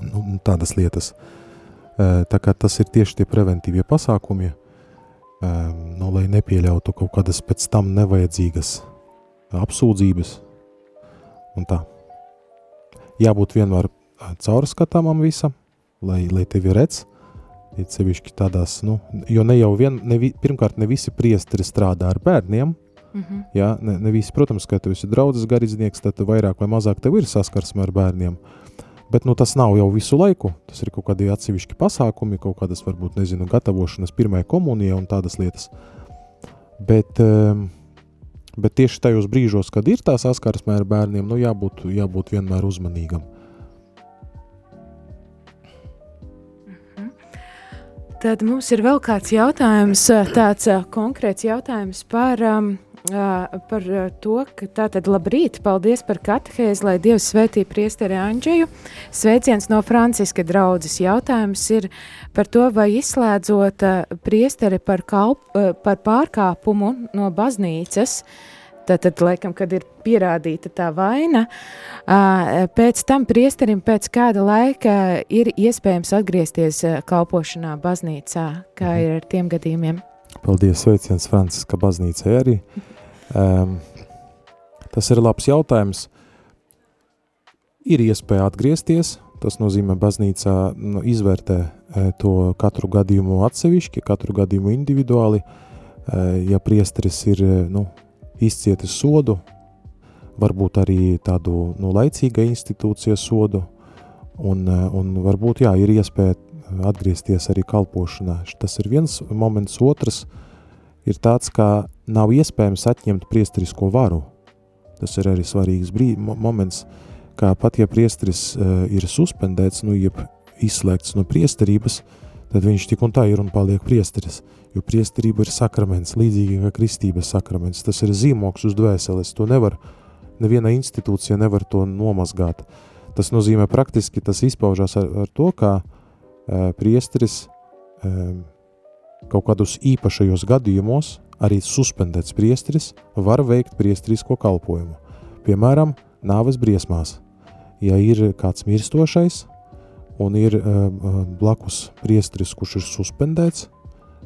nu, tādas lietas. Uh, tā kā tas ir tieši tie preventīvie pasākumi, nu, lai nepieļautu kaut kādas pēc tam nevajadzīgas apsūdzības. Un tā. Jābūt vienmēr caurskatāmam visam, lai, lai tevi redz, ir sevišķi tādās, nu, jo ne jau vien, ne, pirmkārt ne visi priesteri strādā ar bērniem, Mm -hmm. Jā, ne, ne visi, protams, ka tu esi draudzes garīdznieks, tad vairāk vai mazāk tev ir saskarsme ar bērniem. Uh, Bet nu, tas nav jau visu laiku. Tas ir kaut kādi atsevišķi pasākumi, kaut kādas, varbūt, nezinu, gatavošanas pirmajai komunijai un tādas lietas. Bet, ehm, bet tieši tajos brīžos, kad ir tā saskarsme ar bērniem, nu, jābūt, jābūt vienmēr uzmanīgam. Mhm. Tad mums ir vēl kāds jautājums, tāds konkrēts jautājums par um, par to, ka tātad labrīt, paldies par katehēzi, lai Dievs svētī priesteri Andžeju. Sveiciens no Franciska draudzes jautājums ir par to, vai izslēdzot priesteri par, kalp, par pārkāpumu no baznīcas, Tātad, laikam, kad ir pierādīta tā vaina, pēc tam priesterim pēc kāda laika ir iespējams atgriezties kalpošanā baznīcā, kā mhm. ir ar tiem gadījumiem. Paldies, sveiciens Franciska baznīcai arī. Um, tas ir labs jautājums. Ir iespēja atgriezties, tas nozīmē baznīcā nu, izvērtē to katru gadījumu atsevišķi, katru gadījumu individuāli. Ja priesteris ir nu, izcietis sodu, varbūt arī tādu nu, laicīga institūcija sodu, un, un varbūt jā, ir iespēja atgriezties arī kalpošanā. Tas ir viens moments, otrs ir tāds, ka nav iespējams atņemt priesterisko varu. Tas ir arī svarīgs brīd, moments, kā pat ja priesteris uh, ir suspendēts, nu, jeb izslēgts no priesterības, tad viņš tik un tā ir un paliek priesteris jo priesterība ir sakraments, līdzīgi kā kristības sakraments. Tas ir zīmoks uz dvēseles, to nevar, neviena institūcija nevar to nomazgāt. Tas nozīmē praktiski, tas izpaužās ar, ar to, ka e, priesteris e, kaut kādos īpašajos gadījumos, arī suspendēts priesteris, var veikt priesterisko kalpojumu. Piemēram, nāves briesmās. Ja ir kāds mirstošais un ir e, blakus priesteris, kurš ir suspendēts,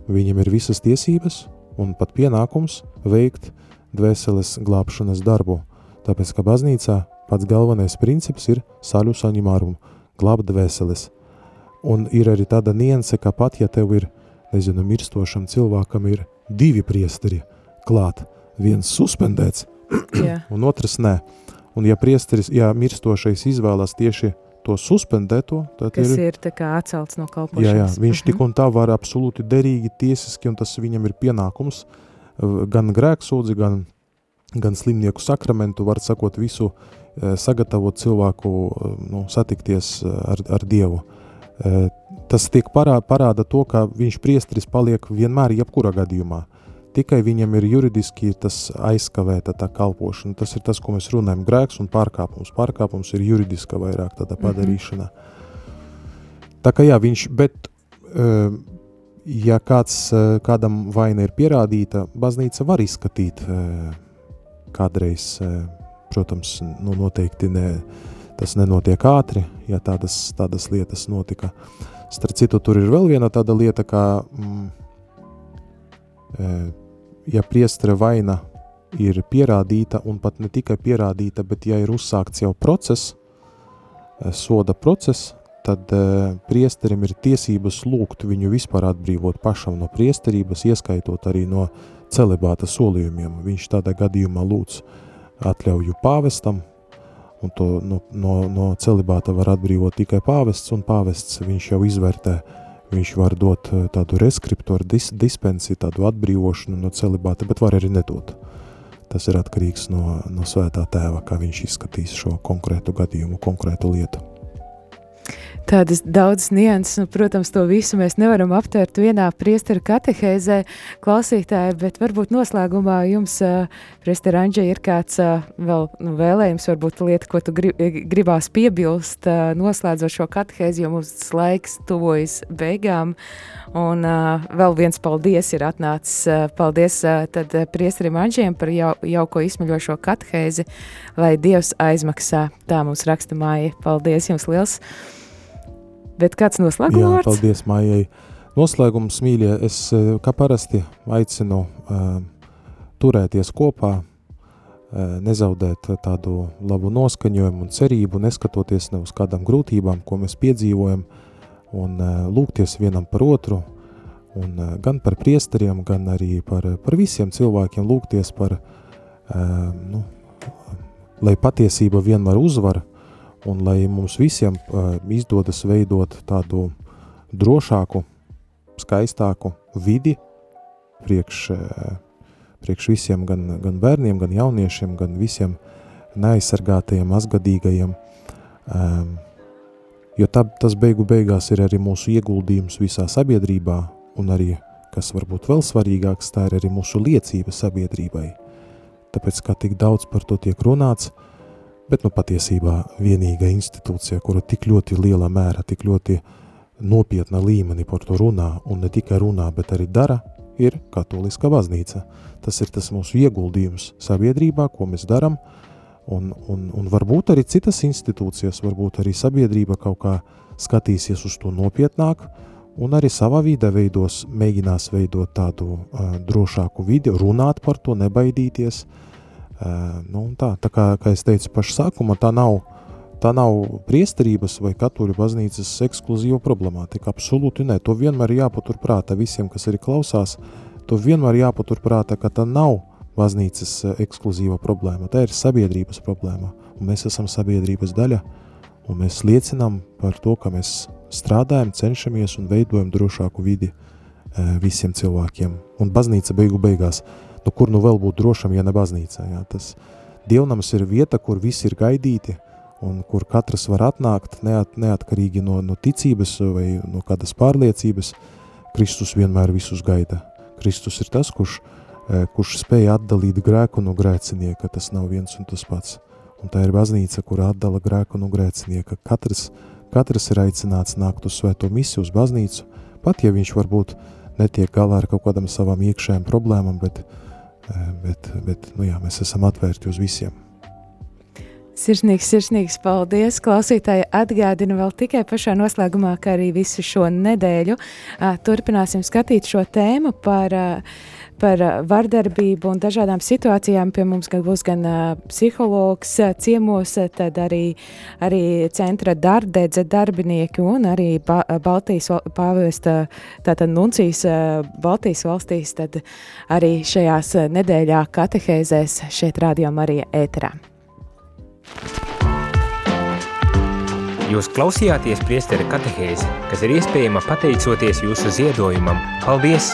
Viņam ir visas tiesības un pat pienākums veikt dvēseles glābšanas darbu, tāpēc, ka baznīcā pats galvenais princips ir saļu saņemārumu, glābt dvēseles. Un ir arī tāda nianse, ka pat, ja tev ir, nezinu, mirstošam cilvēkam ir divi priesteri klāt, viens suspendēts, yeah. un otrs nē. Un ja priesteris, ja mirstošais izvēlas tieši to suspendēto, tad Kas ir, ir tā kā atcelts no kalpošanas. Jā, jā, viņš tik un tā var absolūti derīgi, tiesiski, un tas viņam ir pienākums gan grēksūdzi, gan, gan slimnieku sakramentu, var sakot visu, sagatavot cilvēku nu, satikties ar, ar Dievu. Tas tiek parā, parāda to, ka viņš priestris paliek vienmēr jebkurā gadījumā tikai viņam ir juridiski tas aizkavēta tā kalpošana. Tas ir tas, ko mēs runājam, grēks un pārkāpums. Pārkāpums ir juridiska vairāk tāda mhm. padarīšana. Mm -hmm. Tā kā jā, viņš, bet uh, ja kāds, uh, kādam vaina ir pierādīta, baznīca var izskatīt uh, kādreiz, protams, nu noteikti ne, tas nenotiek ātri, ja tādas, tādas lietas notika. Starp citu, tur ir vēl viena tāda lieta, kā mm, ja priestera vaina ir pierādīta, un pat ne tikai pierādīta, bet ja ir uzsākts jau process, soda process, tad priesterim ir tiesības lūgt viņu vispār atbrīvot pašam no priesterības, ieskaitot arī no celibāta solījumiem. Viņš tādā gadījumā lūdz atļauju pāvestam, un to no, no, no celibāta var atbrīvot tikai pāvests, un pāvests viņš jau izvērtē Viņš var dot eh, tādu reskriptoru dis, dispensi, tādu atbrīvošanu no celibāta, bet var arī nedot. Tas ir atkarīgs no, no svētā tēva, kā viņš izskatīs šo konkrētu gadījumu, konkrētu lietu tādas daudzas nianses, un, protams, to visu mēs nevaram aptvert vienā priesteru katehēzē klausītāji, bet varbūt noslēgumā jums, priestera Anģa, ir kāds vēl nu, vēlējums, varbūt lieta, ko tu grib, gribās piebilst, noslēdzot šo katehēzi, jo mums laiks tuvojas beigām, un vēl viens paldies ir atnācis, paldies tad priesterim Anģiem par jau, jauko izsmeļošo katehēzi, lai Dievs aizmaksā, tā mums raksta māja. Paldies jums liels! Bet kāds noslēguma vārds? Paldies, Mājai. Noslēgums, mīļie, es eh, kā parasti aicinu uh, turēties kopā, uh, nezaudēt tādu labu noskaņojumu un cerību, neskatoties ne uz kādām grūtībām, ko mēs piedzīvojam, un uh, lūgties vienam par otru, un uh, gan par priesteriem, gan arī par, par visiem cilvēkiem lūgties par, uh, nu, lai patiesība vienmēr uzvar, uh, un lai mums visiem uh, izdodas veidot tādu drošāku, skaistāku vidi priekš, uh, priekš visiem, gan, gan bērniem, gan jauniešiem, gan visiem neaizsargātajiem, mazgadīgajiem. Um, jo tā, tas beigu beigās ir arī mūsu ieguldījums visā sabiedrībā, un arī, kas varbūt vēl svarīgāks, tā ir arī mūsu liecība sabiedrībai. Tāpēc, kā tik daudz par to tiek runāts, uh, bet nu patiesībā vienīga institūcija, kura tik ļoti lielā mērā, tik ļoti nopietna līmenī par to runā, un ne tikai runā, bet arī dara, ir katoliska baznīca. Tas ir tas mūsu ieguldījums sabiedrībā, ko mēs darām, un, un, un varbūt arī citas institūcijas, varbūt arī sabiedrība kaut kā skatīsies uz to nopietnāk, un arī savā vidē veidos, mēģinās veidot tādu uh, drošāku vidi, runāt par to, nebaidīties. Uh, nu, tā, tā kā, kā es teicu pašā sākumā, tā nav Tā nav priesterības vai katoļu baznīcas ekskluzīva problemātika. Absolūti nē, to vienmēr jāpaturprāta visiem, kas arī klausās. To vienmēr jāpaturprāta, ka tā nav baznīcas ekskluzīva problēma. Tā ir sabiedrības problēma. Un mēs esam sabiedrības daļa, un mēs liecinām par to, ka mēs strādājam, cenšamies un veidojam drošāku vidi visiem cilvēkiem. Un baznīca beigu beigās, nu kur nu vēl būt drošam, ja ne baznīca? Jā? Tas dievnams ir vieta, kur visi ir gaidīti, un kur katrs var atnākt neat, neatkarīgi no, no ticības vai no kādas pārliecības, Kristus vienmēr visus gaida. Kristus ir tas, kurš, e, kurš spēja atdalīt grēku no grēcinieka, tas nav viens un tas pats. Un tā ir baznīca, kur atdala grēku no grēcinieka. Katrs, katrs ir aicināts nākt uz svēto misiju, uz baznīcu, pat ja viņš varbūt netiek galā ar kaut kādam savām iekšējām problēmām, bet, e, bet, bet nu jā, mēs esam atvērti uz visiem. Sirsnīgs, sirsnīgs paldies! Klausītāji atgādina vēl tikai pašā noslēgumā, ka arī visu šo nedēļu uh, turpināsim skatīt šo tēmu par, uh, par vardarbību un dažādām situācijām. Pie mums gan būs gan uh, psihologs uh, ciemos, tad arī, arī centra dardedze darbinieki un arī ba Baltijas pāvesta, tātad nuncijas Baltijas valstīs, tad arī šajās nedēļā katehēzēs šeit Radio Marija ēterā. Jūs klausījāties priesteri katehēzi, kas ir iespējama pateicoties jūsu ziedojumam. Paldies!